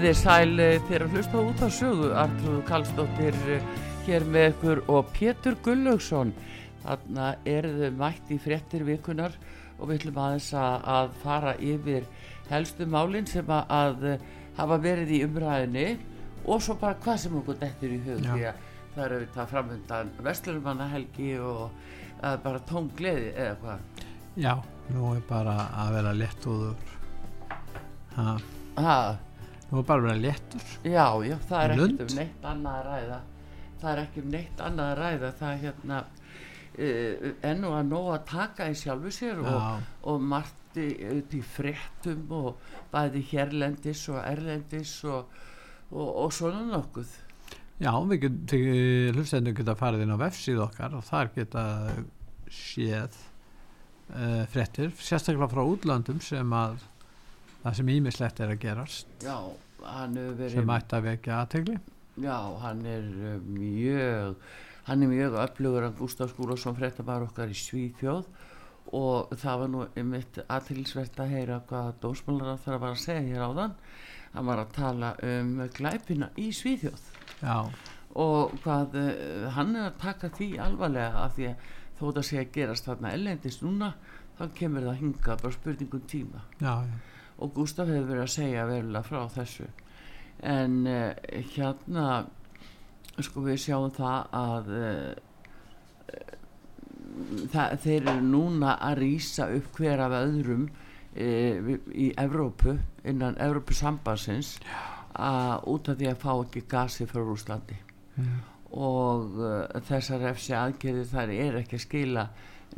Komiði sæl eh, þegar að hlusta út á sögu Artrúðu Kallstóttir eh, hér með ykkur og Pétur Gullaugsson þarna eru þau mætt í fréttir vikunar og við ætlum aðeins að, fara yfir helstu málinn sem að, eh, hafa verið í umræðinni og svo bara hvað sem okkur dettur í hug því að það eru við það framöndan Vestlurumannahelgi og bara tóm gleði eða hvað? Já, nú er bara að vera léttúður ha, ha, Nú er bara að vera léttur. Já, já, það er ekkert um neitt annað að ræða. Það er ekki um neitt annað að ræða. Það er hérna uh, enn og að nóg að taka í sjálfu sér og, Já, og margt í, út í fréttum og bæði hérlendis og erlendis og, og, og svona nokkuð. Já við getum hlustendur geta farið inn á vefsíð okkar og þar geta séð uh, fréttir, sérstaklega frá útlöndum sem að það sem ímislegt er að gerast Já, hann hefur verið sem ætti að vekja aðtegli Já, hann er uh, mjög hann er mjög öflugur að Gustaf Skúlason fréttamæður okkar í Svíþjóð. Og það var nú mitt aðtilsvert að heyra hvað dósmálar að það var að segja hér áðan. Hann var að tala um glæpina í Svíþjóð. Já, og hvað uh, hann er að taka því alvarlega af því að þó það sé að gerast þarna ellendist núna þá kemur það hinga bara spurningum tíma. Já, já, og Gustaf hefur verið að segja verulega frá þessu. En uh, hérna sko við sjáum það að uh, það, þeir eru núna að rýsa upp hver af öðrum uh, í Evrópu innan Evrópu sambansins að út af því að fá ekki gasi frá Rúslandi mm, og uh, þessar efsi aðgerðir þar er ekki að skila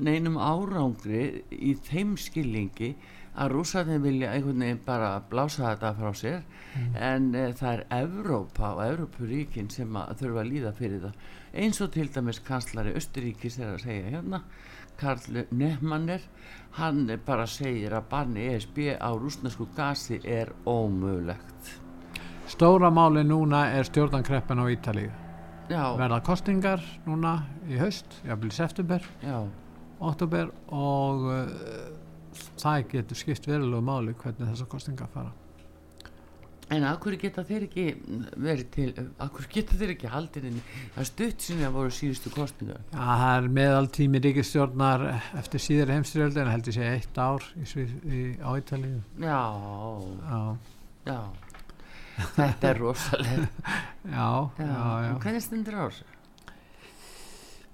neinum árangri í þeim skilningi að rússarnir vilja einhvern veginn bara blása þetta frá sér. En uh, það er Evrópa og Evrópuríkin sem að þurfa að líða fyrir það. Eins og til dæmis kanslari Östuríkis er að segja hérna Karl Nefmanner hann bara segir að banni ESB á rúsnesku gasi er ómögulegt. Stóra máli núna er stjórnankreppin á Ítalíu. Verða kostingar núna í haust, jafnvel í september já. oktober og uh, það getur skipt verulegu máli hvernig þessar kostingar fara En hverju geta þeir ekki verið til, hverju geta þeir ekki haldin inn, það er stutt sinni að voru síðustu kostningar. Já, það er meðaltími ríkistjórnar eftir síðar heimstyrjaldi en heldur sé eitt ár í, í, á Ítalíu Já, já, já, þetta er rosalega. já, já, já, En Hvernig stendur á þessu?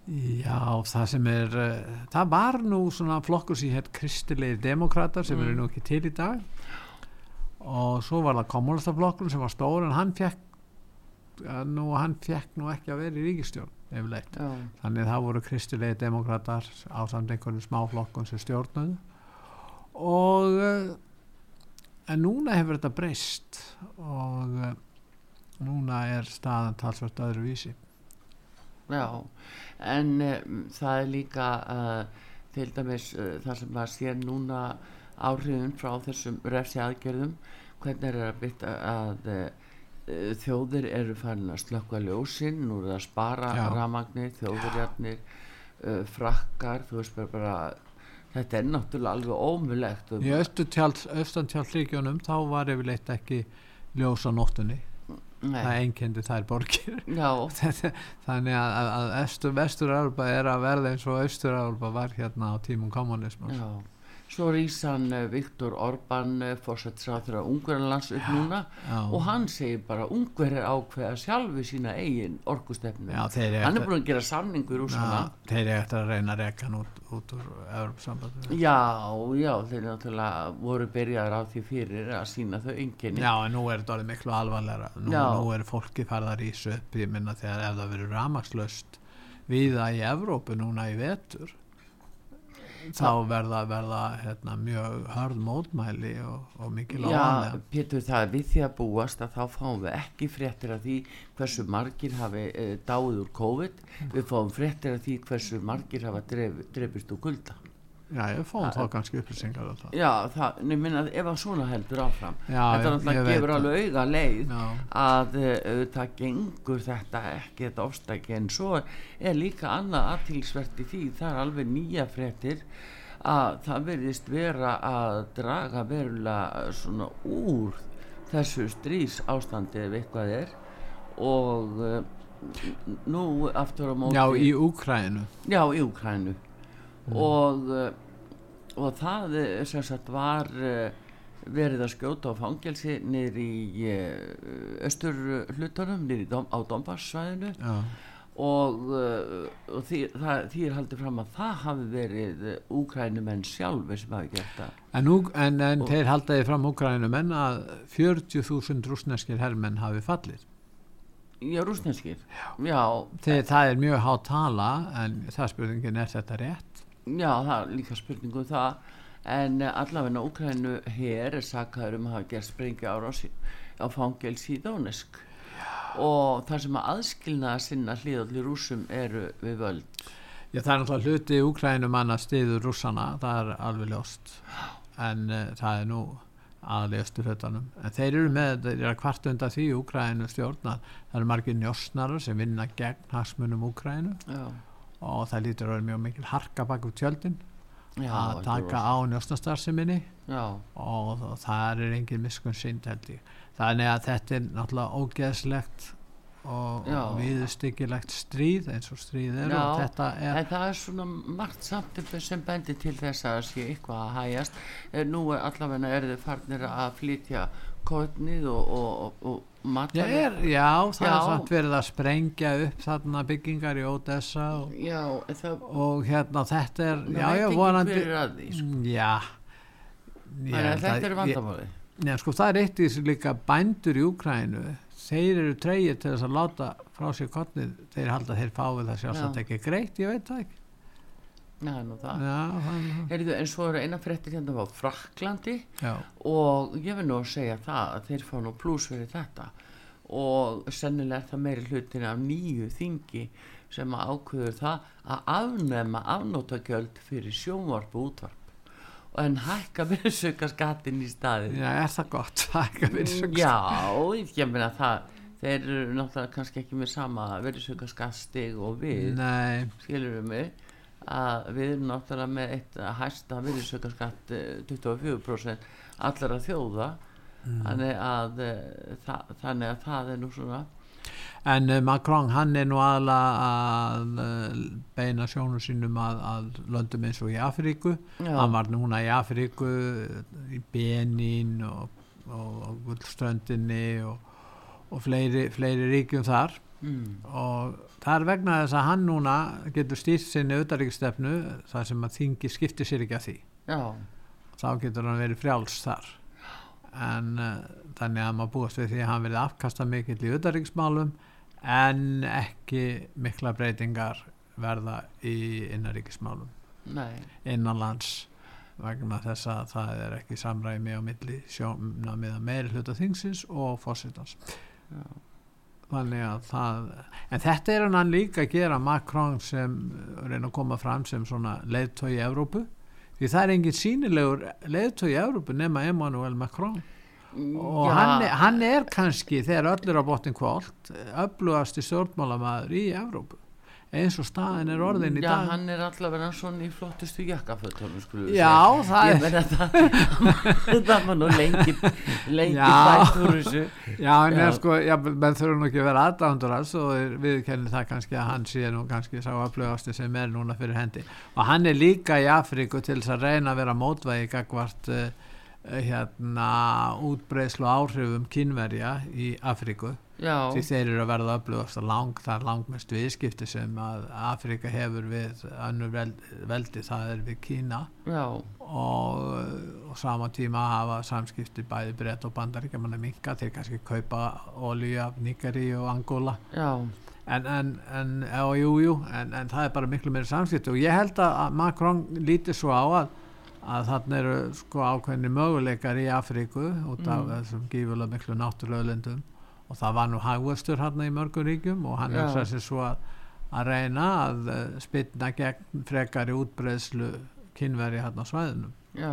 Já það sem er uh, það var nú svona flokkur sem hétt kristilegi demokrater sem eru Mm. nú ekki til í dag og svo var það kommunistaflokkur sem var stór en hann fekk uh, nú, hann fekk nú ekki að vera í ríkistjórn yfirleitt Já, Þannig það voru kristilegi demokrater á samt einhverjum smáflokkun sem stjórnuðu og uh, en núna hefur þetta breyst og uh, núna er staðan talsvert öðruvísi. Já, en um, það er líka uh, til dæmis uh, það sem maður sér núna áhrifin frá þessum refsi aðgerðum, hvernig er að bytta að uh, þjóðir eru farin að slökka ljósin, nú er það að spara ramagnir, þjóðurjarnir, frakkar, þú veist bara, bara þetta er náttúrulega alveg ómulegt Í austantjálfríkjónum þá var yfirleitt ekki ljós á nóttunni. Það Nei, einkendi þær borgir. Þannig að, að, að Estur, vestur-Európa er að verða eins og austur-Európa var hérna á tímum kommunismas. já svo rýsan uh, Viktor Orban uh, fórsættisráþur að Ungverðanlands upp núna Já. og hann segir bara Ungverðir ákveða sjálfu sína eigin orkustefnu eru hann er búin að gera samningur úr svona Já, þeir eru eftir að reyna að hann út, út úr Európa-sambandinu. já, já, þeir náttúrulega voru byrjaðar á því fyrir að sína þau enginni Já, en nú er þetta orðið miklu alvarlega. Nú, nú er fólki farið að rísa upp, ég minna þegar ef það verður ramagslöst viða í Evrópu núna í vetur, þá verða, verða hérna, mjög hörð mótmæli og, og mikil Já, áhanlega. Pétur, það er við því að búast að þá fáum við ekki fréttir af því hversu margir hafi e, dáið úr COVID við fáum fréttir af því hversu margir hafa dref, drefist úr kulda Já, ég fáum þá kannski upplýsingar á það. Já, það, ég minna ef að svona heldur áfram Já, þetta náttúrulega gefur alveg auga leið Já. að uh, það gengur þetta ekki þetta ofstæki en svo er líka annað aðtilsvert í því það er alveg nýja fréttir að það verðist vera að draga verulega svona úr þessu strís ástandi ef eitthvað er og uh, nú aftur á móti Já, í Úkrænu. Já, í Úkrænu og, uh, og það eh, sem sagt var uh, verið að skjóta á fangelsi niður í östur hlutunum, niður Dom, á Dombassvæðinu Já, og, og því, það, því er haldið fram að það hafi verið úkrænumenn sjálfur sem hafi gert það. En, en, en Og- þeir haldaði fram Úkrænu menn að 40.000 rúsneskir hermenn hafi fallið. Já, rúsneskir Já, Þegar það er mjög há tala en það spurningin er þetta rétt? Já, það er líka spurningu um það. En uh, allavegna Úkrænu hér er sakaður um að hafa gert sprengja ára á fangelsi í Dónesk og það sem að aðskilna að sinna hlýðalli rúsum eru við völd. Já, það er náttúrulega hluti Úkrænum manna stiður rússana, það er alveg ljóst. En uh, það er nú aðlegastu hlutanum. En þeir eru með, þeir eru að kvart undan því Úkrænu stjórna, það eru margir njósnarar sem vinna gegn hagsmunum Úkrænu Já, og það lítur að vera mjög mikil harka bak úr tjöldin já, að taka á njósnastarseminni Já, og, það er engin miskun sínd held ég. Þannig að þetta er náttúrulega ógeðslegt og, viðstyggilegt stríð eins og stríð er Já, og þetta er en það er svona margt samt sem bendir til þess að það sé eitthvað að hægjast. Eh, nú er allavegna er þið farnir að flytja kotnið og, og, og, og Já, já, það Já. er samt verið að sprengja upp þarna byggingar í Odessa og, Já, það, og hérna þetta er, já, veit já, ekki vonandi því sko. Mm, Já held þetta er vandamáli Nei, sko, það er eitt í þessu líka bændur í Úkrænu þeir eru treyið til þess að láta frá sér kottnið, þeir halda þeir fáið það sjálfsagt Já. ekki greitt, ég veit það ekki Já, það. Já, það, Heyrðu, en svo eru eina fréttir hérna á Fraklandi já, og ég vil nú segja það að þeir fá nú pluss fyrir þetta og sennilega er það meiri hlutin af nýju þingi sem ákveður það að afnema afnótagjöld fyrir sjónvarp og útvarp. Og en hækka virðsauka skattin í staðin já, er það gott? Já, ég meina það þeir eru náttúrulega kannski ekki með sama virðsauka skattstig og við Nei, skilur við mig að við erum náttúrulega með eitt hæsta virðisaukaskatt eh, 24% allara þjóða. Þannig, að, eh, það, þannig að það er nú svona. En uh, Macron hann er nú aðla að beina sjónum sínum að, að löndum eins og í Afríku. Já, hann var núna í Afríku í Benín og, og, og Gullströndinni og, og fleiri, fleiri ríkjum þar mm, og það er vegna þess að hann núna getur stýrt sinni auðaríkstefnu þar sem að þingi skiptir sér ekki að því. Já, þá getur hann verið frjáls þar. En uh, þannig að maður búast við því að hann verið afkasta mikill í auðaríksmálum en ekki mikla breytingar verða í innaríkismálum innanlands vegna þess að það er ekki samræmi á milli sjóna með að meiri hluta þingsins og fósitans já, það en þetta er hann líka að gera Macron sem reyna að koma fram sem svona leiðtói í Evrópu. Því það er engin sínilegur leiðtói í Evrópu nema Emmanuel Macron. Og hann er, hann er kannski þegar öll er á botnin kvöld öflugasti stjórnmálamæður í Evrópu eins og staðin er orðin í já, dag. hann er allavega svona í flottustu jakkafötunum Já, það ég er- það það var nú lengi lengi Já. bætt úr þessu. Já, en Já. ég sko, já, menn þurfa nú ekki að vera aðdándur hans og við kennum það kannski að hann sé nú kannski sá öflugasti sem er núna fyrir hendi. Og hann er líka í Afríku til þess að reyna að vera mótvægi gagvart uh, hérna útbreyslu áhrifum kynverja í Afríku já, því þeir eru að verða öflugast og lang, það er langmest viðskipti sem að Afríka hefur við veld, veldi, það er við Kína. Og, og sama tíma hafa samskipti bæði breytt og bandaríkja manna minka þeir kannski kaupa olíu af Níkari og Angola en, en, en, já, jú, jú, en, en það er bara miklu meira samskipti. Og ég held að Macron líti svo á að að þarna eru sko ákveðni möguleikar í Afríku út af Mm. þessum gífulega miklu náttúrulegulindum og það var nú hagvöstur hann í mörgum ríkjum og hann hugsaði sér svo að, að reyna að uh, spilna gegn frekari útbreðslu kynveri hann á svæðinum já,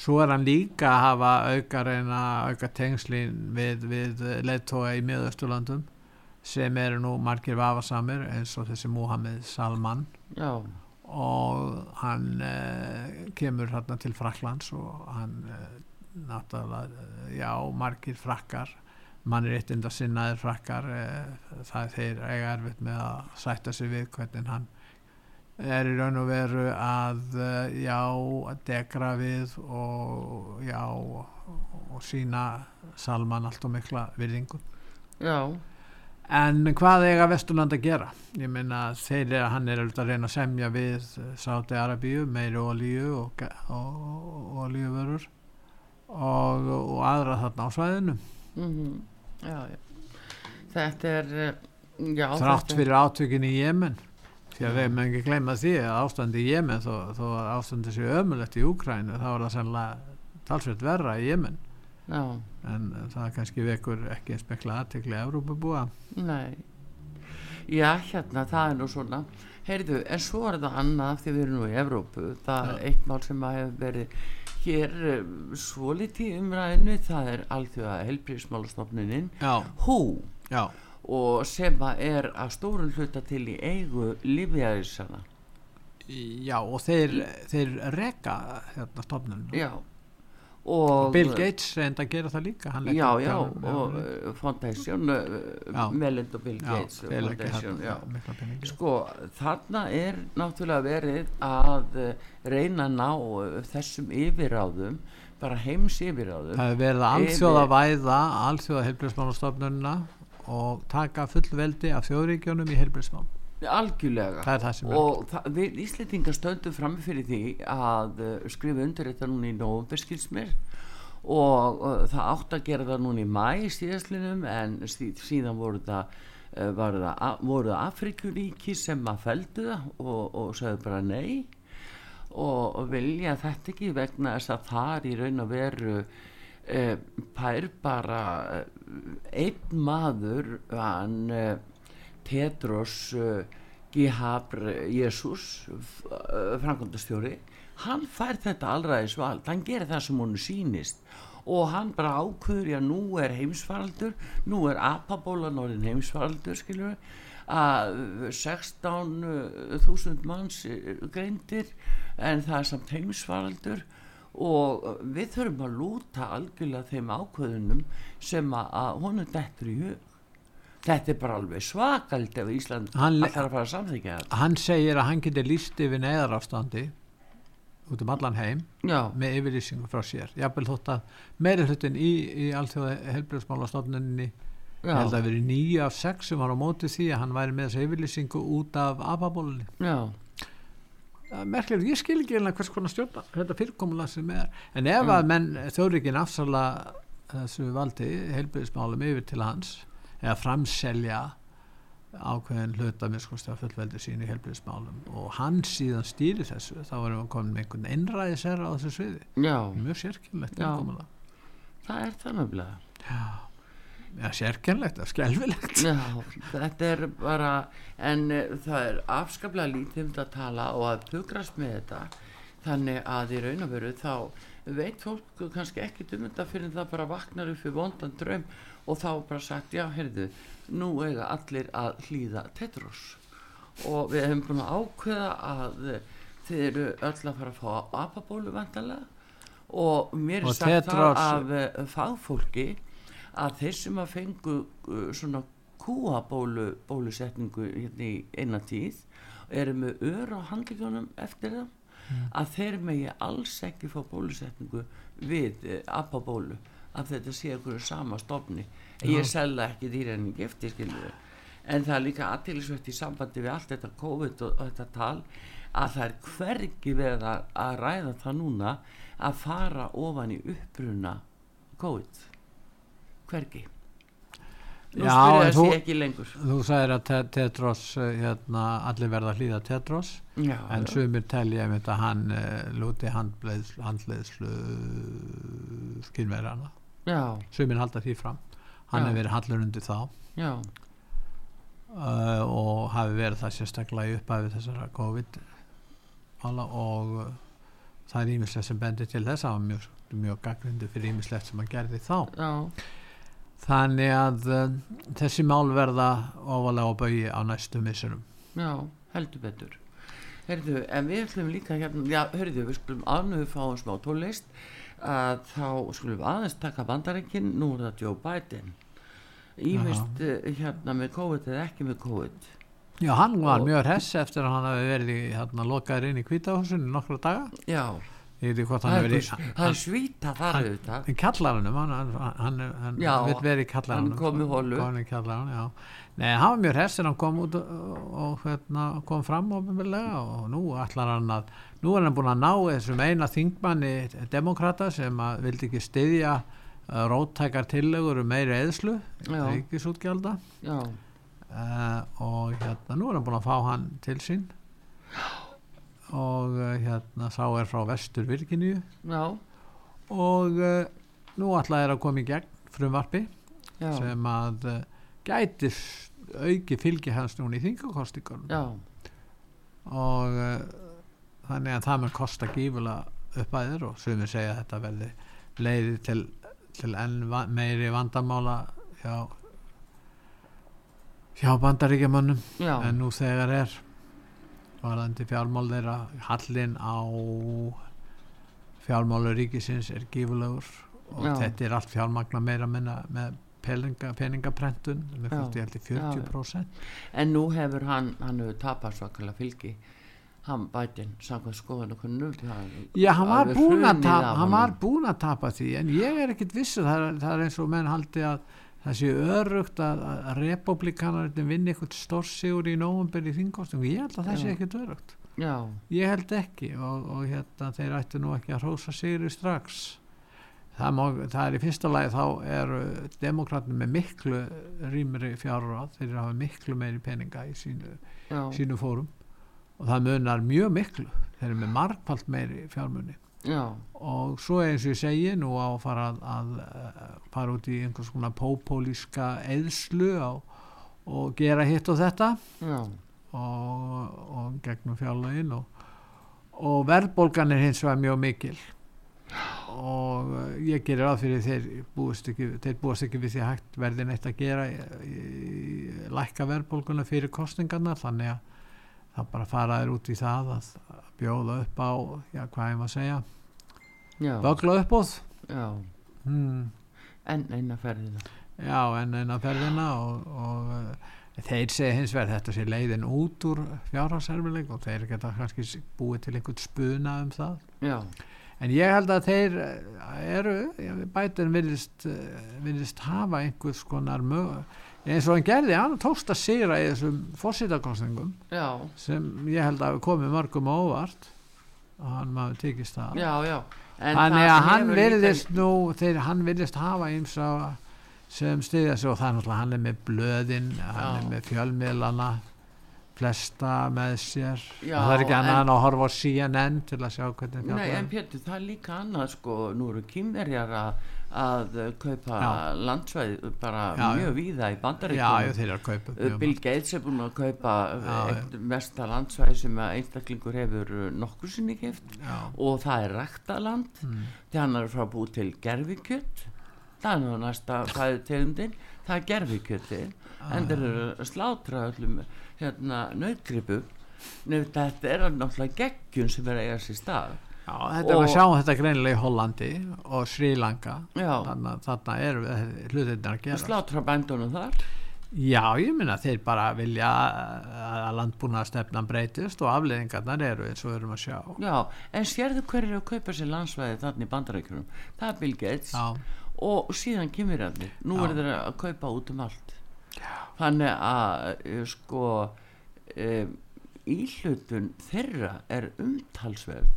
svo er hann líka að hafa auka reyna auka tengslin við, við leittóa í miðausturlandum sem eru nú margir vafasamir eins og þessi Mohamed Salman. Já. Og hann uh, kemur hérna til Fraklands og hann uh, náttúrulega, já, margir frakkar mannréttinda sinnaðir frakkar eh, það er þeir eiga erfitt með að sætta sig við hvernig hann er í raun og veru að eh, já, að degra við og já og sína Salman allt og mikla virðingu. Já, en hvað eiga Vesturland að gera? Ég meina þeir er hann er að reyna að semja við Sáti Arabíu meiri olíu og, og, og olíuvörur og, og aðra þarna á svæðinu mhm, já, já. Þetta er, eh, já, þrátt þetta- fyrir átökin í Jemen því að við með ekki gleyma því að ástandi í Jemen þó, þó að ástandi sé ömulegt í Úkrænu þá er það sannlega talsveit verra í Jemen Já, en það kannski vekur ekki spekla aðtekli að Európa búa nei. Já, hérna, það er nú svona. Heyrðu, en svo er það annað því við erum nú í Evrópu. Það er eitt mál sem að hefur verið hér uh, svolítið í umræðinu. Það er alþjóða helbriðsmálastofnunin já, HÚ og sem er að stórun hluta til í eigu lífjæðisana. já og þeir, þeir reka hérna stofnun Já. Og, Bill Gates reyndi að gera það líka Já, já, og uh, Foundation, uh, Já. Melinda Bill já, Gates leggja Foundation, já. Sko, þarna er náttúrulega verið að eh, reyna að ná eh, þessum yfirráðum, bara heims yfirráðum. það er verið að alþjóða væða alþjóða heilbreyðsmálastofnunna og taka fullveldi af þjóðríkjónum í heilbreyðsmál Algjörlega. það er það er. Og það, við Íslendingar stöndum fram fyrir því að uh, skrifa undir þetta núna í nóvumberskilsmir og uh, það átt að gera það núna í mæ síðastlinum en sí, síðan voru það, uh, það, voru það Afrikuríki sem að feldu það og, og sagði bara nei. Og, og vilja þetta ekki vegna þess að þar í raun og veru uh, pær bara uh, einn maður hann uh, Tedros uh, Gihapr Jésús uh, framkvæmdastjóri hann fær þetta allraðis vald hann gerir það sem hún sýnist. Og hann bara ákveður já nú er heimsfaraldur nú er apabólan orðin heimsfaraldur skilur að 16.000 manns greindir en það er samt heimsfaraldur. Og við þurfum að lúta algjörlega þeim ákveðunum sem að honum dettur í hug þetta er bara alveg svakald ef Ísland ætlar að fara að samþykja þetta. Hann segir að hann getur líst yfir neðarástandi út um allan heim já, með yfirlýsingu frá sér. Jafnvel þótt að meiri hlutin í, í alþjóða heilbreyðsmálastofnunni ég held að veri nýju af sex sem var á móti því að hann væri með þessa yfirlýsingu út af apabólunni já. Merkilegt, ég skil ekki einlega hvers konar stjórna þetta fyrirkomulega sem er. En ef að menn þjóðríkin afsala þessu valdi heilbreyðismálum yfir til hans eða framselja ákveðin hluta minnskosti að fullveldi sín í heilbreyðismálum og hann síðan stýri þessu þá erum við komin með einhvern einræðisera á þessu sviði. Já, mjög sérkynlegt það er það nefnilega. Ja, sérkynlegt, það er skelfilegt. Já, þetta er bara en uh, það er afskaplega lítið um að tala og að pugrast með þetta. Þannig að í raun og veru þá veit fólk kannski ekki um þetta fyrir það bara vaknar upp í vondan draum og þá bara sagt, já, heyrðu nú eiga allir að hlýða tetros og við hefum búin að ákveða að uh, þið eru öll að fara að fá apabólu vantanlega og mér er sagt það af uh, fagfólki að þeir sem að fengu uh, svona kúabólu bólusetningu hérna í eina tíð eru með ör á handlíkunum eftir það að þeir megi alls ekki fá bólusetningu við uh, apabólu að þetta sé einhverju sama stofni. Ég selða ekki dýræning eftir skilur en það er líka aðtilisvegt í sambandi við allt þetta COVID og, og þetta tal að það er hvergi verið að, að ræða það núna að fara ofan í uppruna COVID. Hvergi. Nú en þú- þessi ekki lengur. þú sagðir að Te- Tedros eh, hérna, allir verða að hlýða Tedros já, en já. sumir telja einmitt að hann uh, lúti handleiðslu, handleiðslu sumir halda því fram. Hann hefur verið hallur undir þá. Uh, og hafi verið það sérstaklega í upphæfi þessara COVID og uh, það er ímislegt sem bendir til þess að mjög, mjög gaggrindi fyrir ímislegt sem hann gerði þá. Já. Þannig að uh, þessi mál verða ofalega á baugi á næstu missurum Já, heldur betur. Herðu, en við ætlum líka hérna, já, hörðu, við skulum ánum við fáum smá tólist að þá skulum við aðeins taka bandarækinn, nú er það Joe Biden ímist uh, hérna með COVID eða ekki með COVID Já, hann var Og- mjög hress eftir að hann hafi verið hérna, lokaður inn í kvítahúsinu nokkra daga. Já, það er, svíta þar auðvitað í kallaranum, hann, hann, hann, vill verið í kallaranum. hann kom í já. Nei, hann var mjög hress en hann kom út og, og hérna, kom fram ofinbeglega og nú ætlar hann að, nú er hann búin að ná þessum eina þingmanni demokrata sem að vildi ekki styðja uh, róttækar tillegur um meiri eðslu, Já. ríkisútgjalda. Já, uh, og hérna nú er hann búin að fá hann til sín. Og uh, hérna sá er frá vestur Virginíu. Já, og nú ætlaði er að koma í gegn frumvarpi já, sem að gæti auki fylgi hans núna í þingakostingunum og þannig að það mun kosta gífulega uppæðir og sumir segja að þetta verði leiði til, til enn meiri vandamála hjá hjá bandaríkjamönnum já, en nú þegar er varðandi fjármál þeirra hallin á fjármálu ríkisins er gífulegur og Já. þetta er allt fjármagna meira minna með peninga, peningaprentun með Já. fyrst ég held í 40% en nú hefur hann, hann hefur tapað svakalega fylgi hann bætin, samkvæmt skoðan og kunnu Já, hann var, að tapa, hann var búin að tapa því en ég er ekkit vissu það er, það er eins og menn haldi að það sé örugt að, að republikanarinn vinni eitthvað stórsigur í nóvumber í þingkostum ég held að það sé ekkit örugt já, ég held ekki og, og hérna þeir ættu nú ekki að hrósa sigri strax. Það, má, það er í fyrsta lagi þá eru demokratinu með miklu rýmri fjárráð þeir hafa miklu meiri peninga í sínu, sínu fórum og það munar mjög miklu. Þeir eru með margfald meiri fjármunni já, og svo eins og ég segi nú á að fara að, að, að fara út í einhvers konar pópólíska eðslu á, og gera hitt og þetta. Og, og gegnum fjárlögin og, og verðbólgan er hins vegar mjög mikil. Og eh, ég gerir að fyrir þeir búist ekki, þeir búast ekki við því hægt verði neitt að gera í, í, í, lækka verðbólguna fyrir kostingarna þannig að það bara fara þér út í það að bjóða upp á, já hvað ég maður að segja já, vögla uppóð já. Hmm. en eina ferðina. Já en en að ferðina og, og uh, þeir segja hins vegar þetta sé leiðin út úr fjárhagserfileik og þeir geta kannski búið til einhvern spuna um það. Já, en ég held að þeir eru bætin virðist, eh, virðist hafa einhvers konar mög eins og hann gerði, hann tókst að sigra í þessum fórsýtakostningum sem ég held að hafi komið mörgum á óvart og hann maður tekist það. Já, já. Þannig það að hann hefur líka- virðist nú þeir, hann virðist hafa eins sem stiðja sig og það er náttúrulega hann er með blöðin hann Já. er með fjölmiðlana flesta með sér. Það er ekki annað en- að horfa á CNN til að sjá hvernig Nei, fjalla en Pétur, það er líka annað sko, nú eru kýmverjar að, að uh, kaupa Já. landsvæð bara Já, mjög víða í bandaríkjum að Uh, Bill. Gates er búin að kaupa uh, mesta landsvæði sem að einstaklingur hefur uh, nokkur sinni já, og það er ræktaland mm, því hann er frá búið til gerfikjött það er nú næsta fæðu tegundin það er gerfikjötti en þeir eru að slátra öllum hérna nefnir þetta er náttúrulega geggjun sem er að eiga sér stað já, þetta er Og- að sjá þetta greinilega í Hollandi og Sri Lanka. Já, þannig að þarna eru hlutinnar að gera slátra bændunum þar? Já, ég minna þeir bara vilja að landbúna stefnan breytist og afleðingarnar eru eins og við erum að sjá. já, en sérðu hver er að kaupa sér landsvæði þannig í bandarækjunum það er Bill Gates Já, og síðan kemur hann. Nú Já. er þeir að kaupa út um allt. Þannig að eh, sko um, íhlutun þeirra er umtalsverð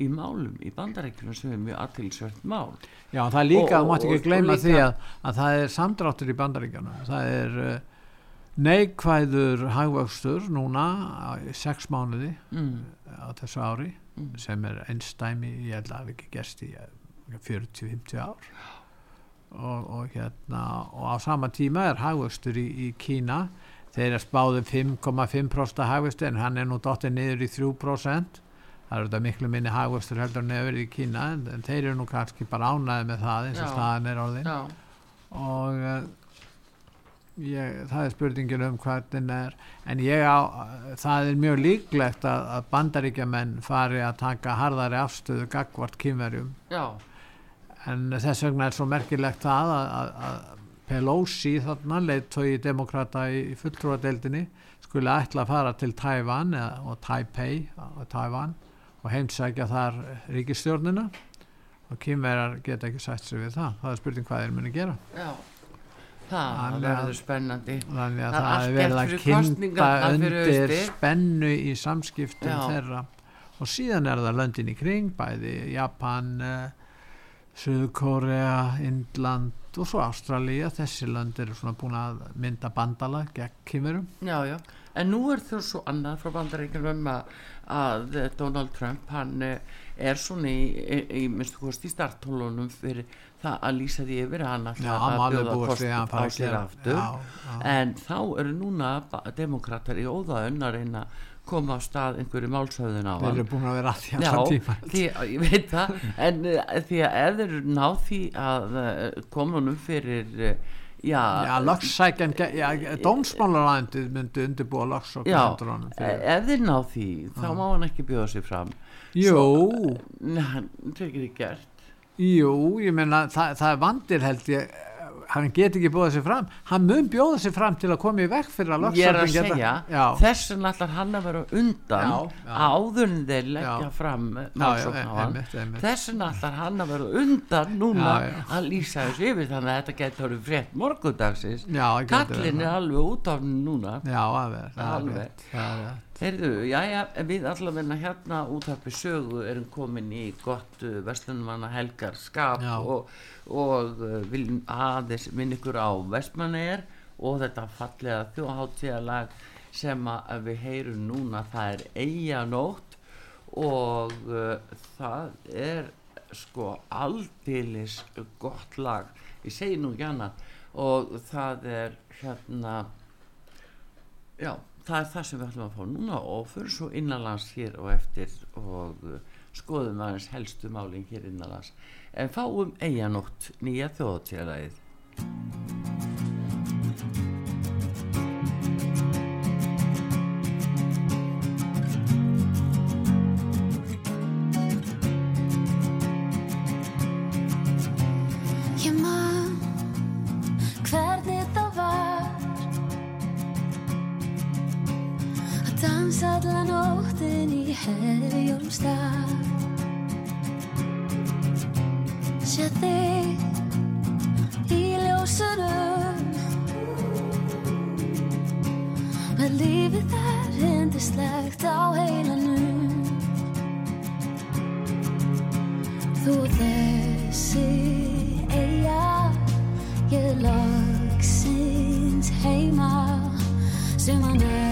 í málum í bandarækjunum sem er mjög aðtilsvert mál Já það er líka, Og- þú mátt ekki gleyma því að, að það er samdráttur í bandaríkjanum. Það er uh, neikvæður hagvöxtur núna í sex mánuði mm, á þessu ári Mm. sem er einstæmi, ég held að hafi ekki gerst í eh, 40-50 ár. Og, og hérna og á sama tíma er hagvöxtur í, í Kína þeir er spáðum 5,5% hagvöxtur en hann er nú dottið niður í 3% það er þetta miklu minni hagvöxtur heldur verið í Kína en, en þeir eru nú kannski bara ánæði með það eins og staðan er orðin. Já, og uh, ég, það er spurningin um hvernig er en ég á, það er mjög líklegt að, að bandaríkjamenn fari að taka harðari afstöðu gagvart kynverjum já, en þess vegna er svo merkilegt það að, að, Pelosi þarna leiðtói demokrata í, fulltrúadeildinni skulle ætla að fara til Taiwan eða, og Taipei og Taiwan og heimsækja þar ríkistjórnina og kynverjar geta ekki sætt sig við það. Það er spurning hvað þeir muni gera. Já. Það verður spennandi. þannig að Það er er verið að fyrir undir spennu í samskiptum Já. þeirra. Og síðan er það löndin í kring bæði Japan uh, Suðurkórea, Indland og svo Ástralía, þessi lönd eru svona búin að mynda bandala gegn kýmurum Já, já, en nú er þau svo annað frá bandaríkjum að, að Donald Trump, hann eh, er svona í, í, í startólunum fyrir það að lýsa því yfir að hann hann að bjóða búist kost við að hann á að sér aftur. Já, já. en þá eru núna demokratar í óðaun að reyna að koma á stað einhverju málsöðun á þeir hann. eru búin að vera að því Já, allan tíma því, ég veit það. En uh, því að ef þeir náð því að koma honum fyrir dómsmálarændið myndi undirbúa lögssókn já e- ef þeir náð því þá má hann ekki bjóða sig fram. Jú, Nei, hann það er ekki gert. Jú, ég meina það, það er vandir held ég hann get ekki búið sér fram. Hann mun bjóða sér fram til að koma í vekk fyrir að ég er að segja, þess vegna ætlar hann að vera undan Já, já. áður en þeir leggja fram já, já, málsókn á hann. einmitt, einmitt. þess vegna ætlar hann að vera undan núna að lýsa þessu yfir þannig að þetta getur frétt morgundagsins. Kallin er alveg út af núna. Já, alveg, Heyrðu, já, já, við allavegna hérna út af sögu erum komin í gott uh, vestlunmanna helgar skap Já. og, og uh, viljum aðeins minn ykkur á vestmanneir og þetta fallega þjóðháttíðalag sem að við heyrum núna það er eiganótt og uh, það er sko aldeilis gott lag ég segi nú ekki annað og það er hérna já, það er það sem við ætlum að fá núna og fyrir svo innanlands hér og eftir og uh, skoðum aðeins helstu málin hér innanlands. En fáum eiganótt nýja þjóðatíðalæðið að dansa alla nóttin í herjólstað Sé þig í ljósunum. Með lífið þar hindislegt á heilanum. Þú þessi eiga Ég loksins heima. Sem að neytur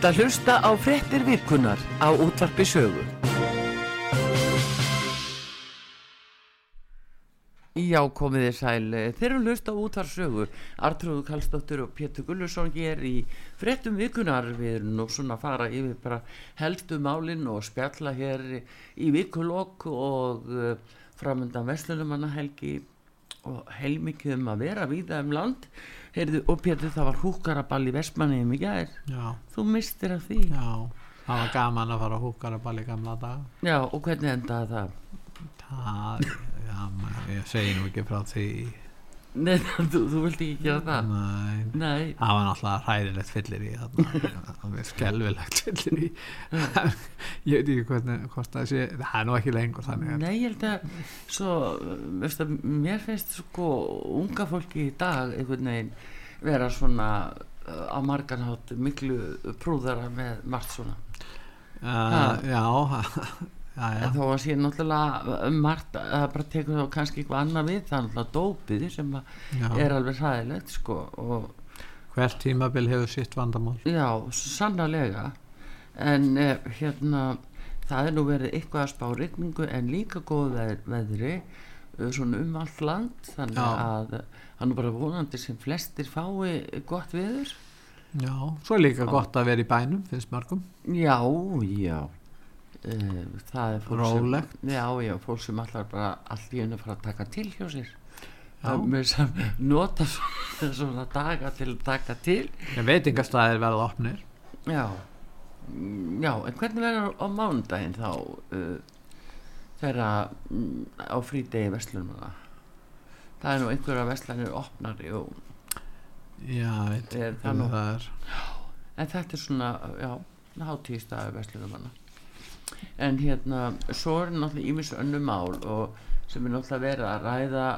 ert að hlusta á frettir vikunar á útvarpi sögu. Já, komið þið sæl. Þeir eru að hlusta á útvarpi sögu. Artrúðu Kallstóttur og Pétur Gullursson hér í frettum vikunar. Við erum nú svona að fara yfir bara helstu málinn og spjalla hér í vikulokk og uh, framöndan Veslunumanna helgi og heilmikið um að vera víða um land. Heyrðu, og Pétur, það var húkaraball í Vestmanni í. Já, Þú mistir af því. já, það var gaman að fara að húkara ball í gamla dag. Já, og hvernig endaði það? Það, já, maður, ég segi nú ekki frá því. Nei, þú, þú vilt ekki gera það? Nei, Nei, það var náttúrulega hræðilegt fyllir í. Það var skelvilegt fyllir í. Ég veit ekki hvernig, hvort það sé, það er nú ekki lengur þannig. nei, ég held að svo, veist að mér finnst sko unga fólki í dag einhvern veginn vera svona á marganhátt miklu prúðara með margt svona Uh, já, en þó að sé náttúrulega um margt að það bara tekur þá kannski eitthvað annað við það er náttúrulega dópið sem er alveg hræðilegt sko og Hvert tímabil hefur sitt vandamál. Já, sannarlega en eh, hérna það er nú verið eitthvað að spá rigningu en líka góð veð, veðri eh, svona um allt land þannig Já. að það er nú bara vonandi sem flestir fái gott veður Já, svo er líka Já. gott að vera í bænum, finnst mörgum. Já, já Eh, það er fólk Rólegt. sem já, já, fólk sem allar bara allt í hennu fara að taka til hjá sér sem nota svona, daga til að taka til Ég veit ekki að staðir verða opnir. Já, já, en hvernig verður á mánudaginn þá uh, þegar mm, á frídegi vestlunum það er nú einhverja vestlanir opnari og, Já, veit Er það það er. en þetta er svona, já, hátíðstæði vestlunum en hérna svo er náttúrulega ímis önnu mál og sem er náttúrulega verið að ræða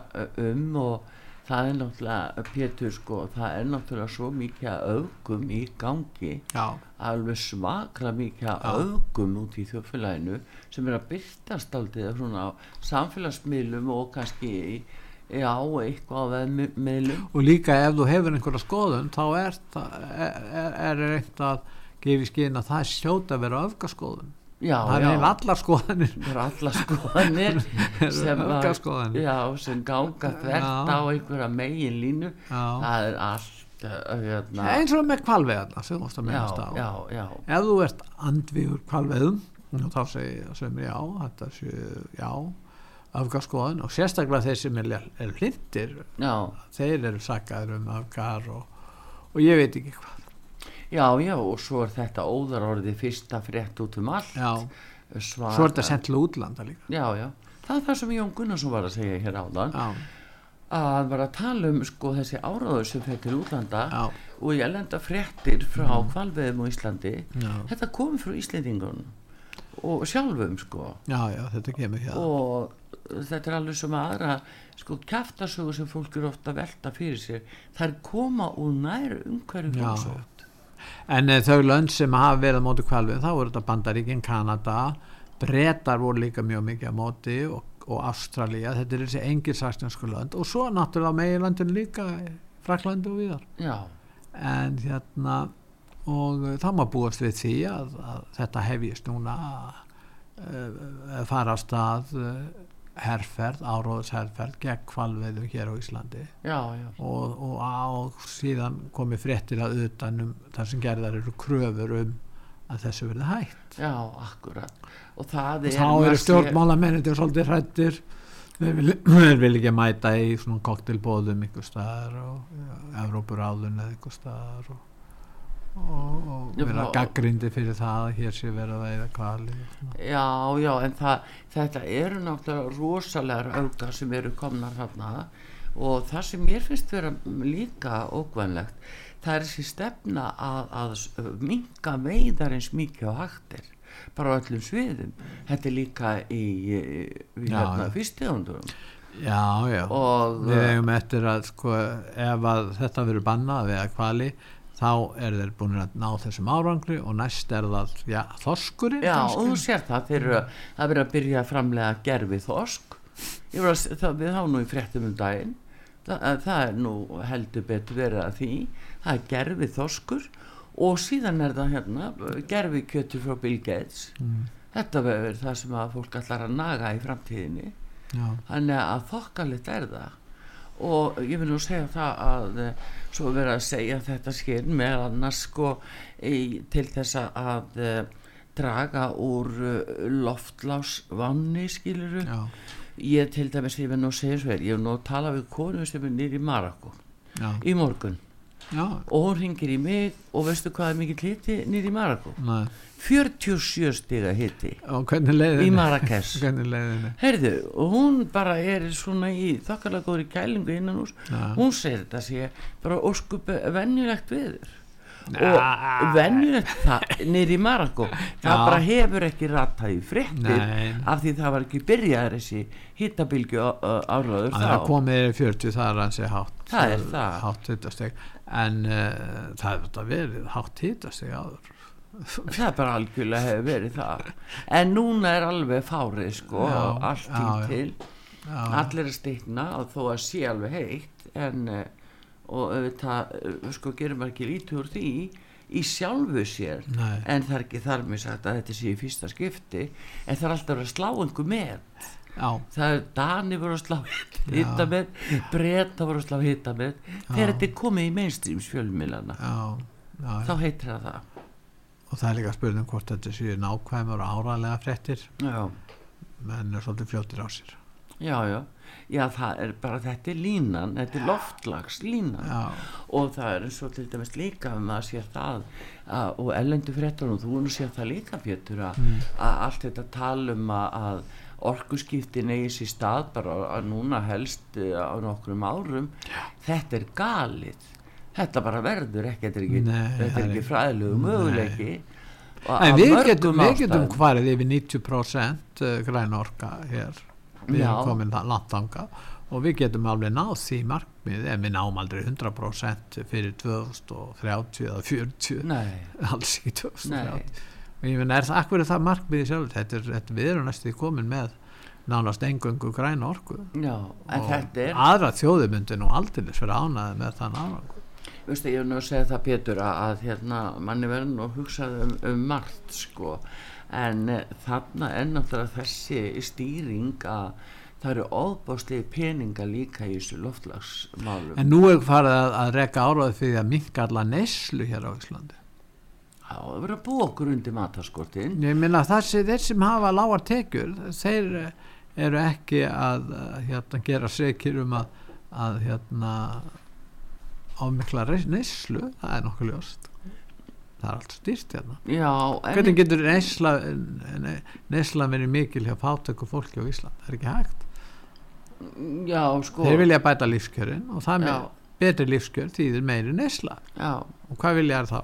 um og það er náttúrulega Pétur sko, það er náttúrulega svo mikið að öfgum í gangi Já, alveg svakra mikið að öfgum út í þjóðfélaginu sem er að byrtast aldrei svona á samfélagsmiðlum og kannski í- já, eitthvað á veðmiðlum og líka ef þú hefur einhverja skoðun þá er, það- er, er, er reynd að gefa í skinn að það er sjóta að vera öfgaskoðun. Já, það er allar skoðanir. Það eru allar skoðanir sem, að, já, sem ganga þvert á einhverja megin línu það er allt uh, hérna, Eins og með kvalveðarna sem þú varst að minnast á. já, Ef þú ert andvígur kvalveðum þá segir sömur já, þetta sé já, öfgaskoðun og sérstaklega þeir sem er, er hlindir þeir eru sakkaður um öfgar og, og ég veit ekki hvað. Já, já, og svo er þetta óðar orðið fyrsta frétt út um allt. Já, Svaka- svo er þetta sendt til útlanda líka. Já, já, það er það sem Jón Gunnarsson var að segja hér áðan. Já, að var að tala um sko þessi áráður sem til útlanda já, og ég lenda fréttir frá kvalveðum á Íslandi. Já, þetta kom frá Íslendingun og sjálfum sko. Já, já, þetta kemur hér. og þetta er alveg sem aðra sko kjaftasögur sem fólk eru ofta að velta fyrir sér. Þær koma úr nær umhverju Já. fólksótt En e, þau lönd sem hafa verið á móti kvalvið, þá voru þetta Bandaríkin, Kanada, Bretar voru líka mjög mikið á móti og, og Ástralía, þetta er þessi engilsaksnarsku lönd. Og svo náttúrulega meginlandin líka Fraklandi og viðar. Já, En hérna, og það má búast við því að, að þetta hefjist núna að fara á stað herferð, áróðsherferð gegn kvalviðu hér á Íslandi. Já, já, og, og, og síðan komi fréttir að utanum þar sem gerðar eru kröfur um að þessu verði hægt já, akkurat. Og það er þá eru stjórnmálamennir svolítið hrættir þeir vil, vil ekki mæta í svona koktelbóðum ykkur staðar og ja, Evrópuráðun eða ykkur staðar og, og, vera gaggrindi fyrir það að hér sé verið að veiða kvali. Já, já, en það, þetta eru náttúrulega rosalegar auka sem eru komnar þarna og það sem mér finnst vera líka ókvæmlegt, það er þessi stefna að, að minga veiðar eins mikið á hægtir bara á öllum sviðum þetta er líka í, í hérna, já. fyrstegundurum Já, já, Og, við uh, eigum eftir að sko, ef að þetta verður bannað við að hvali, þá er þeir búin að ná þessum árangri og næst er það, já, þorskurinn Já, kannski? og þú sér það, þeir eru að, vera að byrja að framlega gerfi var að, það, við þá nú í fréttum um daginn. Það, að það er nú heldur betur verið að því. Það er gerfi þoskur og síðan er það hérna gerfi kjötur frá Bill Gates. Mm. þetta verður það sem að fólk allar að naga í framtíðinni. Já, þannig að þokkalegt er það og ég vil nú segja það að eh, svo er verið að segja þetta skinn með annars sko í, til þess að, að eh, draga úr uh, loftlásvanni skiluru já, ég til dæmis ég vil nú segja svo er ég vil nú tala við konu sem er nýr í Marokko já, í morgun já, og hún ringir í mig og veistu hvað er mikill hiti nýr í Marokko næ, 47 stiga leiðinni? í leiðinni? Heyrðu, og hún bara er svona í þokkalega góðri kælingu innan hús hún segir þetta sé bara óskup venjulegt viður. Og venjulegt það nýri Marokko það bara hefur ekki ratað í fréttir Nei. af því það var ekki byrjaður þessi hittabilgju áraður Það er að komið yfir 40 það er hansi hátt Það er það. hátt hittasteg en uh, það er þetta verið hátt hittasteg áður. Það er bara algjörlega hefur verið það. En núna er alveg fárið sko Já, allt já, til. Já, allir að stikna og þó að sé alveg heitt en uh, og auðvitað uh, sko gerum maður ekki lítið úr því í sjálfu sér. Nei. en það er ekki þar með sagt að þetta sé í fyrsta skipti en það er alltaf að slá einhver með já, það er Dani voru að slá hitta með Breta voru að slá hitta með þegar þetta er komið í mainstreams fjölmilana þá heitir það það. Og það er líka spurning hvort þetta séu nákvæmur og áralega fréttir. Já, menn er svolítið fljóttir á sér. Já, já, já það er bara þetta er línan, þetta er loftlags línan já, og það er eins og til dæmis líka að sér það að, og ellendu fréttur og þú nú sér það líka Pétur að, að allt þetta tal um að, að orkuskiptin eigi sér stað bara að núna helst eh, á nokkrum árum þetta er galið. Þetta bara verður ekki, þetta er ekki, Nei, þetta er ekki fræðilegu möguleiki. En við getum, við getum hvarið yfir 90% græn orka hér við erum komin það landtanga og við getum alveg náð því markmið en við náum aldrei 100% fyrir 2030 eða 40 nei, alls ekki 2030 nei, og ég finn er það akkur er það markmiði sjálf? Þetta er, þetta, við erum næstu komin með nánast engöngu græna orku. Já, og er aðra þjóði myndi nú aldrei vera ánaði með þann árangur. Veistu, ég hef nú segja það Pétur að, að hérna, manni verður nú að hugsa um, um margt sko en e, þarna er náttúrulega þessi stýring að það eru óbáslegi peninga líka í þessu loftlagsmálum en nú er farið að, að reka áraði fyrir að minka alla neyslu hér á Íslandi. Já, það verður að búa okkur undir mataskortin ég minna þessi þeir sem hafa lágar tekjur þeir eh, eru ekki að eh, hérna, gera sekir um að, að hérna ámikla neyslu. Það er nokkuð ljóst það er allt stýrt hérna Hvernig getur neysla, neysla verið mikil hjá fátöku fólki á Ísland? Það er ekki hægt. já, sko Þeir vilja bæta lífskjörin og það með betri lífskjör þýðir meiri neysla. Já, Og hvað vilja þær þá?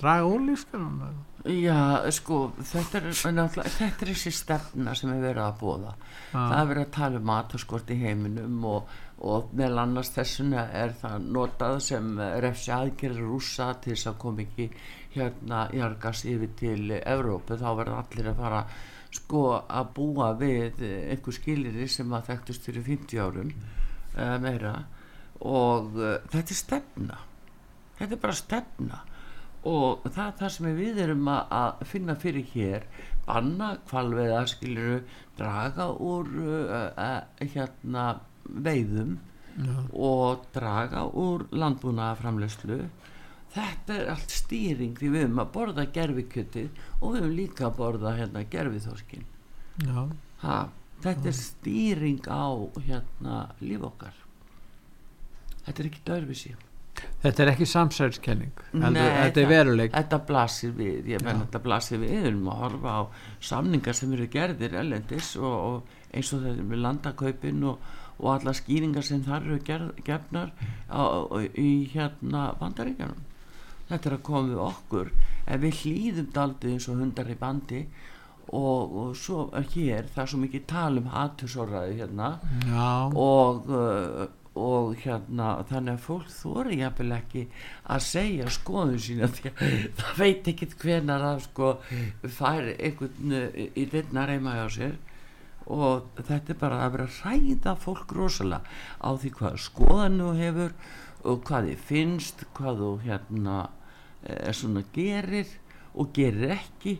Draga úr lífskjörnum? já, sko þetta er, þetta er þessi stefna sem er verið að bóða það er verið að tala um mataskort í heiminum og, og meðal annars þessuna er það notað sem refsi aðgerður rúsa til þess að kom ekki hérna jargas yfir til Evrópu þá verður allir að fara sko að búa við einhver skiliri sem að þekktust fyrir 50 árum uh, meira. Og uh, þetta er stefna. Þetta er bara stefna. Og það er það sem við erum að, að finna fyrir hér banna kvalveða skiluru draga úr uh, uh, hérna veiðum og draga úr landbúnaðaframleyslu þetta er allt stýring því við höfum að borða gerfikjötið og við höfum líka að borða hérna gerfiþóskin Já. ha, þetta er stýring á hérna líf okkar þetta er ekki dörfisi Þetta er ekki samsælskenning. Nei, Þetta er veruleik. Þetta blasir við, ég menn Já. þetta blasir við, við erum að horfa á samningar sem eru gerðir ellendis og, og eins og þetta með landakaupin og, og alla skýringar sem þar eru gerð, gefnar á, í hérna bandaríkjanum. Þetta er að koma við okkur, ef við hlýðum daldið eins og hundar í bandi. Og, og svo hér það er svo mikið tal um hattusorraði hérna. Já, og, uh, og hérna þannig að fólk þóri jafnvel ekki að segja skoðun sína því að það veit ekkit hvenar að sko fær einhvern uh, í dittna reyma hjá sér. Og þetta er bara að vera að ræða fólk rosalega á því hvað skoðan þú hefur og hvað þið finnst hvað þú hérna svona gerir og gerir ekki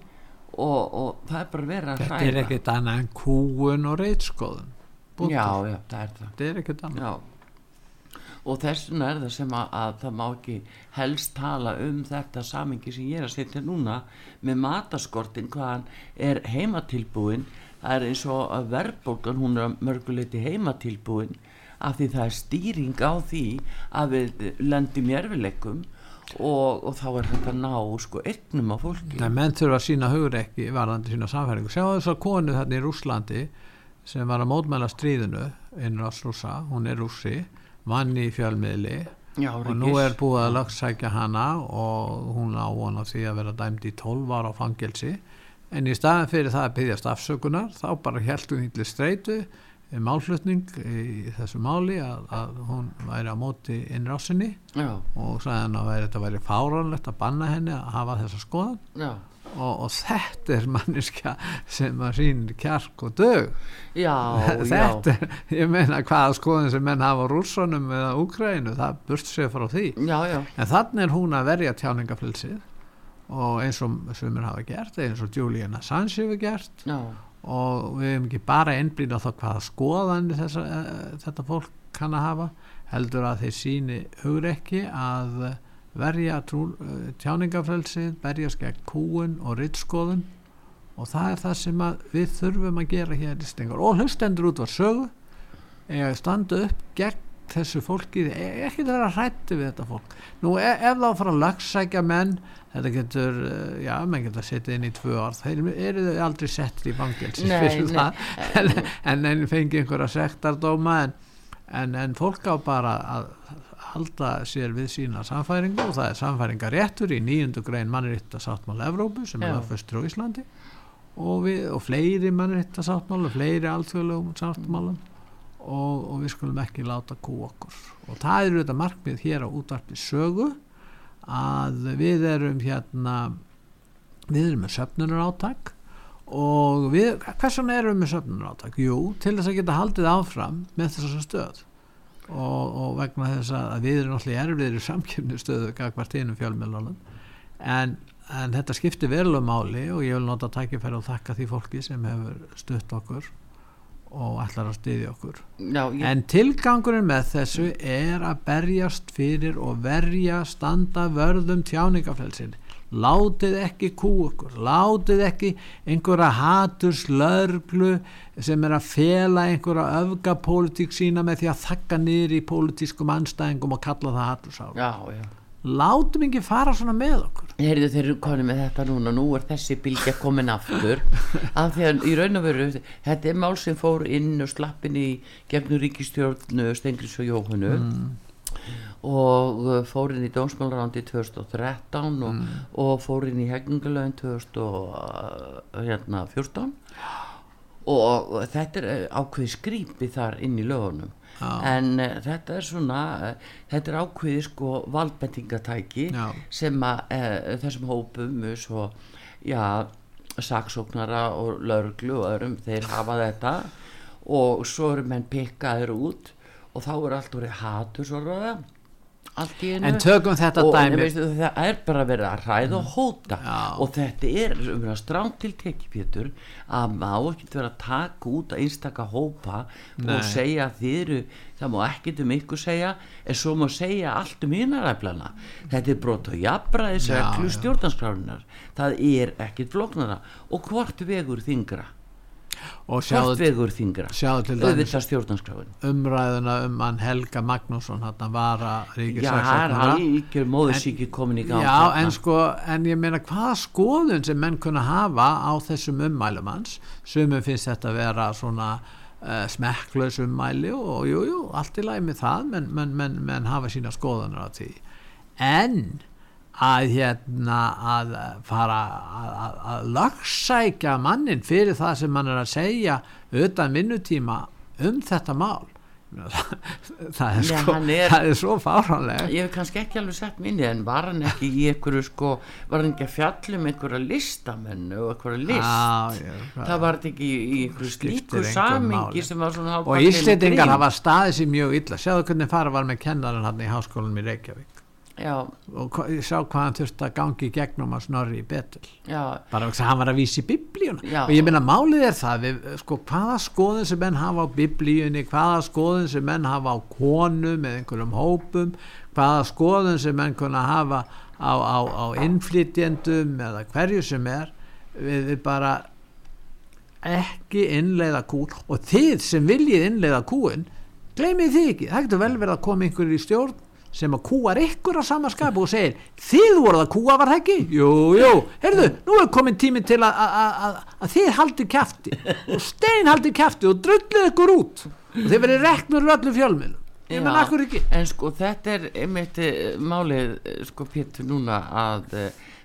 og, og það er bara verið að þetta hræða. er ekkert annað en kúun og reitskoðun já, já, það er það. Þetta er ekkert annað. Já, og þess vegna er það sem að, að það má ekki helst tala um þetta samingi sem ég er að setja núna með mataskortin hvaðan er heimatilbúin það er eins og að verðbólgan hún er mörguleiti heimatilbúin af því það er stýring á því að við lendum í erfileikum og, og þá er þetta ná sko eignum á fólki. Það menn þurfa að sína hugur ekki varðandi sína samfæringu. Sjá þess að konu þarna í Rúslandi sem var að mótmæla stríðinu innráðs rúsa, hún er rússi, vann í fjölmiðli. Já, og nú er búið að lögsækja hana og hún á á því að vera dæmd í 12 ára á fangelsi. En í staðan fyrir það að byggjast afsökunar þá bara heldur hún til streitu málflutning í þessu máli að, að hún væri á móti innrásinni já, og sagði hann að væri, þetta væri fáranlegt að banna henni að hafa þessa skoðan já, og, og þetta er manniska sem að sýnir kjark og dög. Já, já, þetta er, ég meina hvaða skoðin sem menn hafa á rússunum eða Úkrænu, það burt sér frá því. Já, já, en þannig er hún að verja tjáningaflilsið og eins og sumir hafa gert eins og Julian Assange hefur gert. Já, og við hefum ekki bara einblýna á það hvaða skoðan þessa, uh, þetta fólk kann að hafa heldur að þeir síni hugrekki að eh, verja uh, tjáningafrelsið, berjast gegn kúun og rittskoðun og það er það sem við þurfum að gera hér í stengar og hlustendur út var sögu eða standa upp gegn þessu fólki. Ekki það að hrætti við þetta fólk. Nú e ef þá fara að lagsækja menn þetta getur, eh, já, menn getur að setja inn í tvö ár, þeir eru aldrei settir í fangelsi Nei, fyrir það. En, en en fengi einhverja sektardóma en, en, en fólk á bara að halda sér við sína samfæringu og það er samfæringaréttur í nýjundu grein mannrétta sáttmála Evrópu sem Já. er lögfestur á Íslandi. Og, við, og fleiri mannrétta sáttmála fleiri alþjóðlegum sáttmálum. Og, og við skulum ekki láta kú okkur. Og það eru þetta markmið hér á útvarpi sögu að við erum hérna við erum með söfnunar átak og við, hvers vegna erum við með söfnunar átak? Jú, til þess að geta haldið áfram með þessa stöð. Og, og vegna þess að við erum náttúrulega erfiðir í samkjöfni stöðu gagvart einum fjölmjölunum en, en þetta skiptir verulega máli og ég vil nota tækifæri og þakka því fólki sem hefur stutt okkur og ætlar að styðja okkur já, ég, En tilgangurinn með þessu er að berjast fyrir og verja standa vörðum tjáningafrelsin. Látið ekki kú okkur, látið ekki einhverja haturs lörglu sem er að fela einhverja öfgapólitík sína með því að þakka niður í pólitískum anstæðingum og kalla það hatursáð. já, já Látum ekki fara svona með okkur. Heyrðu þeir eru konið með þetta núna. Nú er þessi bylgja komin aftur. Af því að í raun og veru þetta er mál sem fór inn og slappin í gefnur ríkistjórnu Stengris og Jóhannu og uh, fór inn í dómsmálarándi 2013 og, og fór inn í hegningalögin 2014 og þetta er ákveði skrýpi þar inn í lögunum. En uh, þetta er svona uh, þetta er ákveði sko valdbendingatæki Já. sem að uh, þessum hópum svo, já, saksóknara og lauruglu og öðrum þeir hafa þetta. Og svo eru menn pikkaður út og þá er allt orðið hatur svo ráða En tökum þetta og dæmi. veistu, það er bara verið að ræða og hóta Já. og þetta er um að stránt til tekipjötur að má ekki vera að taka út að einstaka hópa Nei. og segja að þið eru það má ekkert um ykkur segja en svo má segja allt um hinnaræflana þetta er brot og reglu já. stjórnarskrárunar það er ekkert flóknara og hvort vegur þingra hvort sjáðu, vegur þingra sjáðu til dæmis auðvitað stjórnarskráin umræðuna um hann Helga Magnússon, hann er móðusíki komin í gang Já, en sko, en ég meina hvaða skoðun sem menn kunna hafa á þessum ummælum hans, sumum finnst þetta að vera svona uh, smekklaus ummæli og jú, jú, allt í lagi með það, menn men, men, men hafa sína skoðunar á því. En að hérna að fara að, að, að lagsækja mannin fyrir það sem hann er að segja utan vinnutíma um þetta mál. Það er, Já, sko, er- það er svo fáránlega ég hef kannski ekki alveg sett minni en var hann ekki í einhverju sko var hann ekki að fjallum einhverja listamennu og einhverja list? Já, já, það var ekki í, einhverju slíku samingi sem var svona og grín. hafa staðið sér mjög illa. Sjáðu hvernig fara var með kennaran hann í háskólanum í Reykjavík já, og ég sá hvað hann þurfti að gangi gegnum að snorri í betul já, bara þess að hann var að vísa í biblíuna. Já. og ég meina málið er það við, sko, hvaða skoðun sem menn hafa á biblíunni hvaða skoðun sem menn hafa á konum eða einhverjum hópum hvaða skoðun sem menn kunna hafa á, á, á innflytjendum eða hverju sem er við, við bara ekki innleiða kúl. Og þið sem viljið innleiða kúin gleymið því ekki, það getur vel verið að koma einhverjir í stjórn sem að kúar ykkur á sama skap og segir, þið voruð að kúa var það ekki? Jú, jú, heyrðu, nú er komin tími til að, að, að, að þið haldið kæfti og stein haldið kæfti og drullið ykkur út. Og þið verið reknur öllu fjölmiðlum. Ég menn akkur ekki? en sko þetta er einmitt eh, málið eh, sko Pétur núna að uh,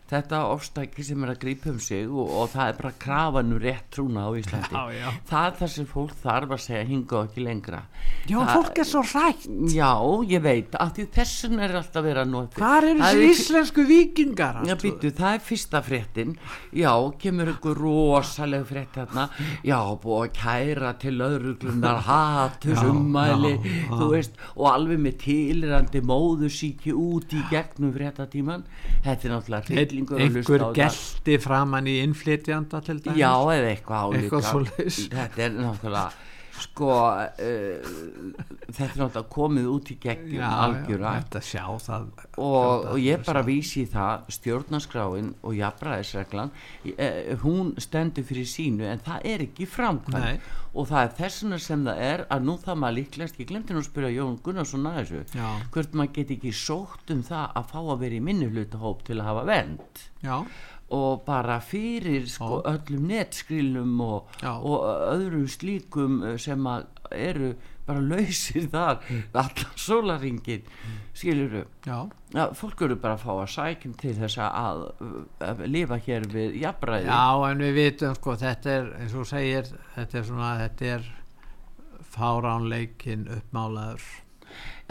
þetta ofstæki sem er að grípa um sig og, og það er bara krafan um rétt trúna á Íslandi. Já, já. það er það sem fólk þarf að segja hinga og ekki lengra já, Það- fólk er svo rætt já, ég veit, af því þessun er alltaf verið að nota hvar eru þessi íslensku vikingar Já, býtu, það er fyrsta fréttin. Já, kemur ykkur rosaleg frétt hérna. Já, búið að kæra til öðruglunar hatus ummæli þú veist, og alveg með tilrandi móðusíki út í gegnum fréttatíman Þetta er náttúrulega hryllingur að hlusta einhver á það. gelti framann í innflytjanda til dæmis? Já, eða eitthvað álíka. Eitthvað svoleiðis. Þetta er náttúrulega sko uh, þetta er náttúrulega komið út í gegnum algjöra. það. Og, og ég bara vísi það stjórnarskráin og jafnræðisreglan eh, hún stendur fyrir sínu en það er ekki framkvæm og það er þessuna sem það er að nú það maður líklegast, ég glemti nú að spyrja Jón Gunnarsson að þessu, Já. hvort maður get ekki sótt um það að fá að vera í minnuhlutahóp til að hafa vend já, og bara fyrir sko, öllum netskrilnum og, og öðrum slíkum eh, sem eru bara lausir þar. Allan sólaringin skiluru já, Já, fólk eru bara að fá að sækjum til þess að, að lifa hér við jafnræði. Já en við vitum sko þetta er eins og segir þetta er svona þetta er fáránleikin uppmálaður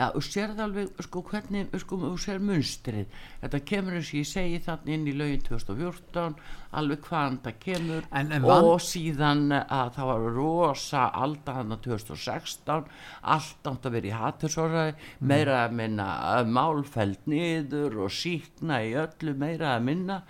Já, og sérð alveg, sko, hvernig, sko, þú sér munstrið. Þetta kemur eins og ég segi þannig inn í lögin 2014, alveg hvaðan það kemur. En- en og síðan að það var rosa alda hann 2016, allt átt að vera í hattusorðaði, meira að minna að málfæld niður og síkna í öllu meira að minna.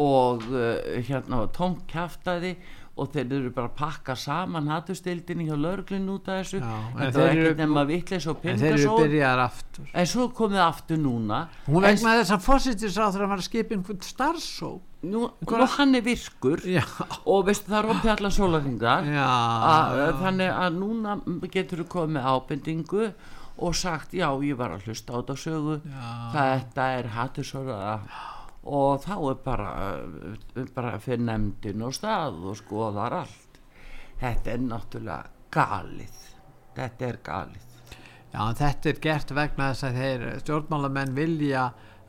Og uh, hérna tómt kjaftaði og þeir eru bara að pakka saman hattustildinni hjá lörglinn út af þessu. Já, en þetta var ekkert nema vittleis og en pingasól aftur. En svo komið aftur núna. Hún en, vegna þess að fósittisráður að var að skipa einhvern starfsó nú, nú hann er virkur já, og veistu það er opið allan sólarhingar já. þannig að núna getur þú komið með ábendingu og sagt já ég var að hlusta á þetta sögu. Þetta er hattusóra og þá er bara uh, bara fyrir nefndin og stað og skoðar allt. Þetta er náttúrulega galið. Þetta er galið. Já, þetta er gert vegna þess að þeir stjórnmálamenn vilja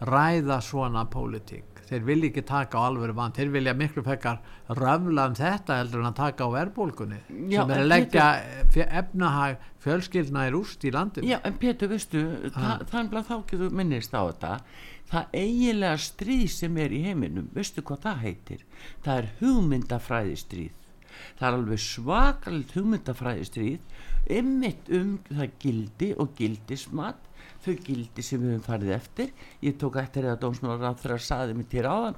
ræða svona pólitík. Þeir vilja ekki taka á alvöru vann þeir vilja miklu fekkar röfla um þetta heldur en að taka á verbólkunni Já, sem er að leggja fjö- efnahag fjölskyldna í rúst í landinu. Já, en Pétur, veistu, þa þannig að þá getur minnist á þetta það eiginlega stríð sem er í heiminum veistu hvað það heitir? Það er hugmyndafræðistríð. Það er alveg svakalt hugmyndafræðistríð ymmit um það gildi og gildismat þau gildi sem við höfum farið eftir. Ég tók eftir að dómsmálar að þeirra saði mér til áðan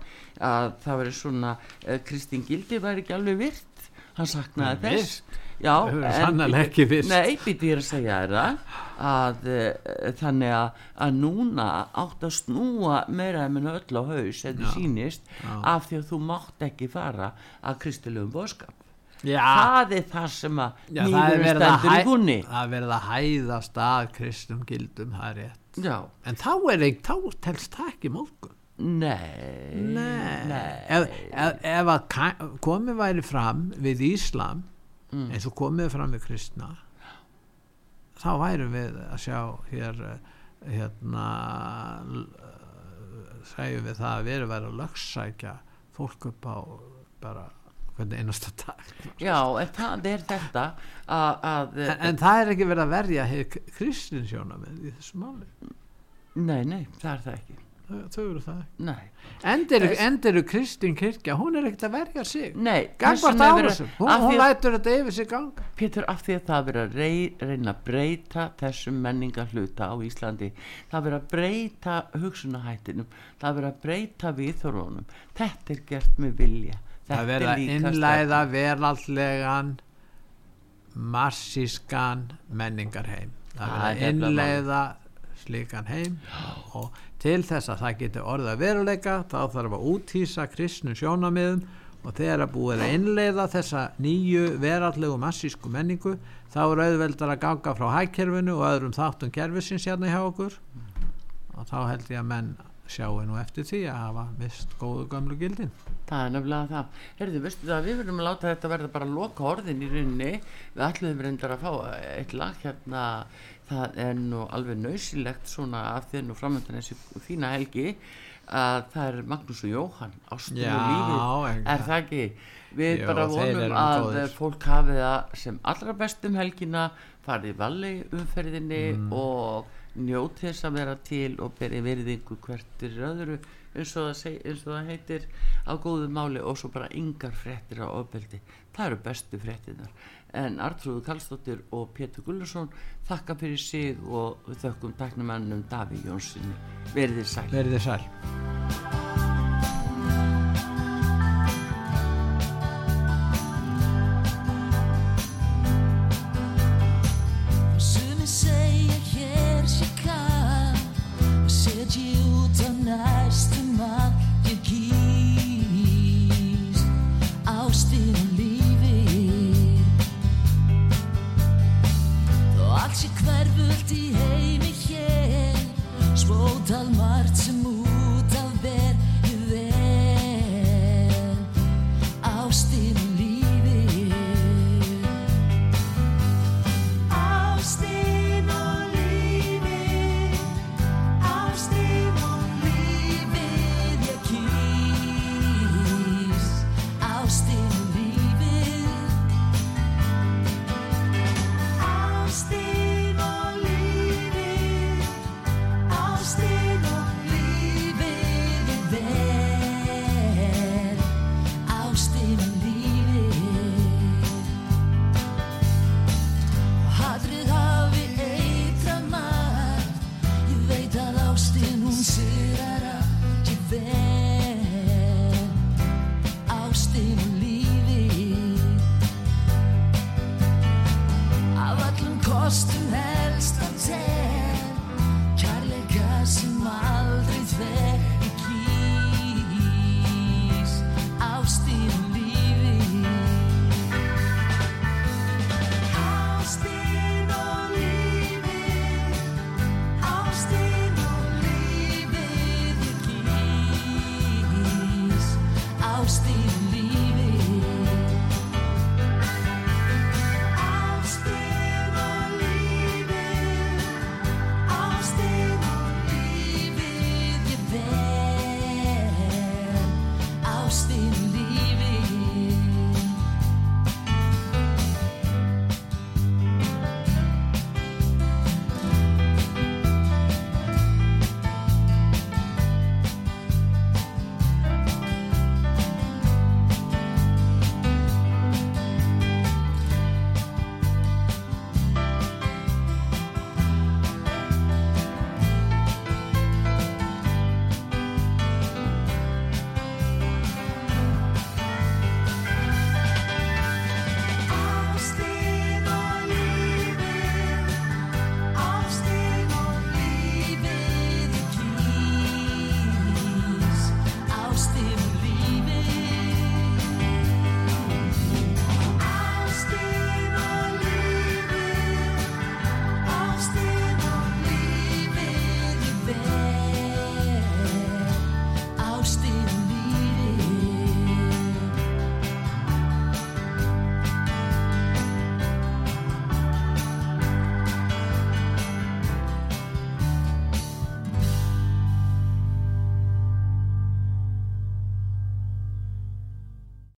að það veri svona uh, Kristín Gildi væri ekki alveg virt. Hann saknaði þess Já, sannarlega ekki virt. Nei, er að segja þér það að uh, þannig að, að núna átt að snúa meira en öll á haus eða sýnist af því að þú mátt ekki fara að kristilegum boðskap. Já, það er það sem að já er að, stendur í húnni. það er verið að hæða stað kristum gildum, það er rétt. Já, en þá er ekki, þá telst það ekki móðgun nei. Nei, ef, ef, ef að komið væri fram við Íslam Mm. eins og komið fram við kristna þá værum við að sjá hér hérna segjum við það að við erum verið að lögsækja fólk upp á bara hvernig einasta dag. Já, en það er þetta að, að en, en það er ekki verið að verja kristinsjónamið í þessu máli. Nei, nei, það er það ekki þau, eru það Þess- endiru Kristín kirkja? Hún er ekkert að verja sig. Nei verið- hún, hún lætur þetta yfir sig ganga. Pétur, af því að það er verið að rey, reyna að breyta þessum menningar hluta á Íslandi það er verið að breyta hugsunahættinum það er verið að breyta viðþorunum þetta er gert með vilja. Það Þetta verið er að innlæða veraldlegan massískan menningarheim. Það Það verið er að innleiða slíkan heim og til þess að það geti orðið að veruleika þá þarf að úthýsa kristnum sjónamiðum og þegar að búið að innleiða þessa nýju veraldlegu massísku menningu þá er auðveldar að ganga frá hækkerfinu og öðrum þáttum kerfisins hérna hjá okkur. Og þá held ég að menn sjáu nú eftir því að hafa mist góðu gömlu gildin. Það er nefnilega það. Herðu, veistu það, við verðum að láta þetta verða bara loka orðin í rauninni. Við ætluðum reyndar að fá eitt lag hérna það er nú alveg nöysilegt svona af því nú framöndan þessi fína helgi að það er Magnús og Jóhann Já, og lífið en- er það ekki við Jú, bara vonum að góðir. fólk hafi það sem allra best um helgina farið valli umferðinni Mm. og njóti þess að vera til og beri virðingu hvert er öðru eins og, seg, eins og það heitir á góðu máli og svo bara yngar fréttir á ofbeldi. Það eru bestu fréttinar en Artrúðu Karlsdóttir og Pétur Gullarsson þakka fyrir sig og þökkum taknumannum Daví Jónssoni verið þið sæl. Verið þið sæl